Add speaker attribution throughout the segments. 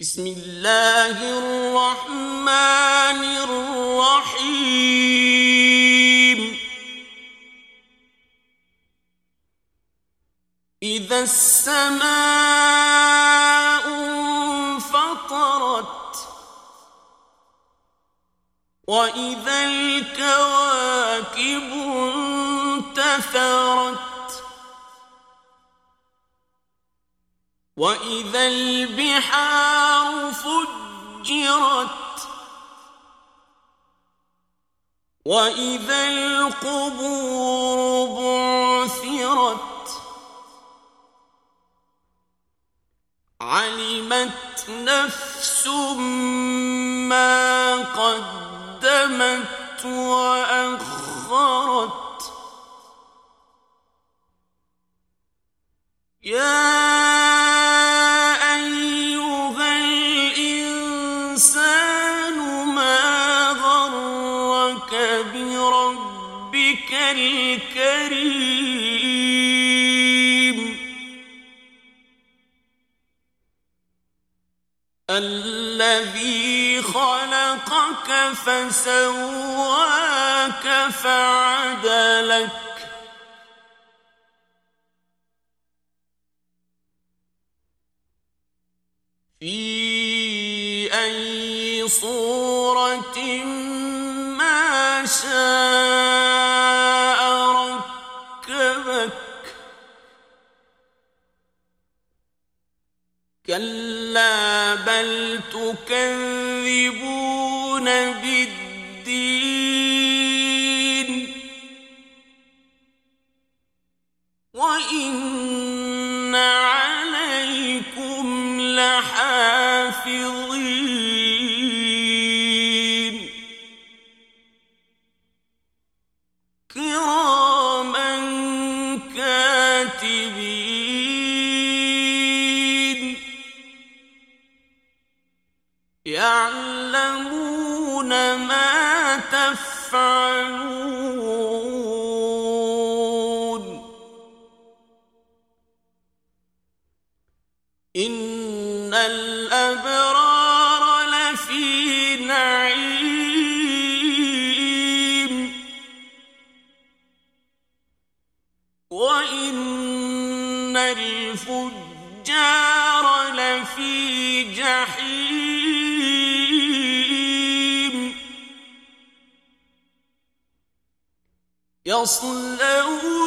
Speaker 1: بسم الله الرحمن الرحيم. إذا السماء انفطرت وإذا الكواكب انتثرت واذا البحار فجرت واذا القبور بعثرت علمت نفس ما قدمت واخرت يا الكريم. الذي خلقك فسواك فعدلك. في أي صورة شاء كلا بل تكذبون بالدين. وإن عليكم لحافظين. يعلمون ما تفعلون. إن الأبرار الفجار لفي جحيم. يصلونها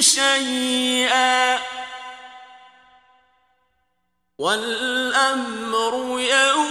Speaker 1: شيئا والأمر يوم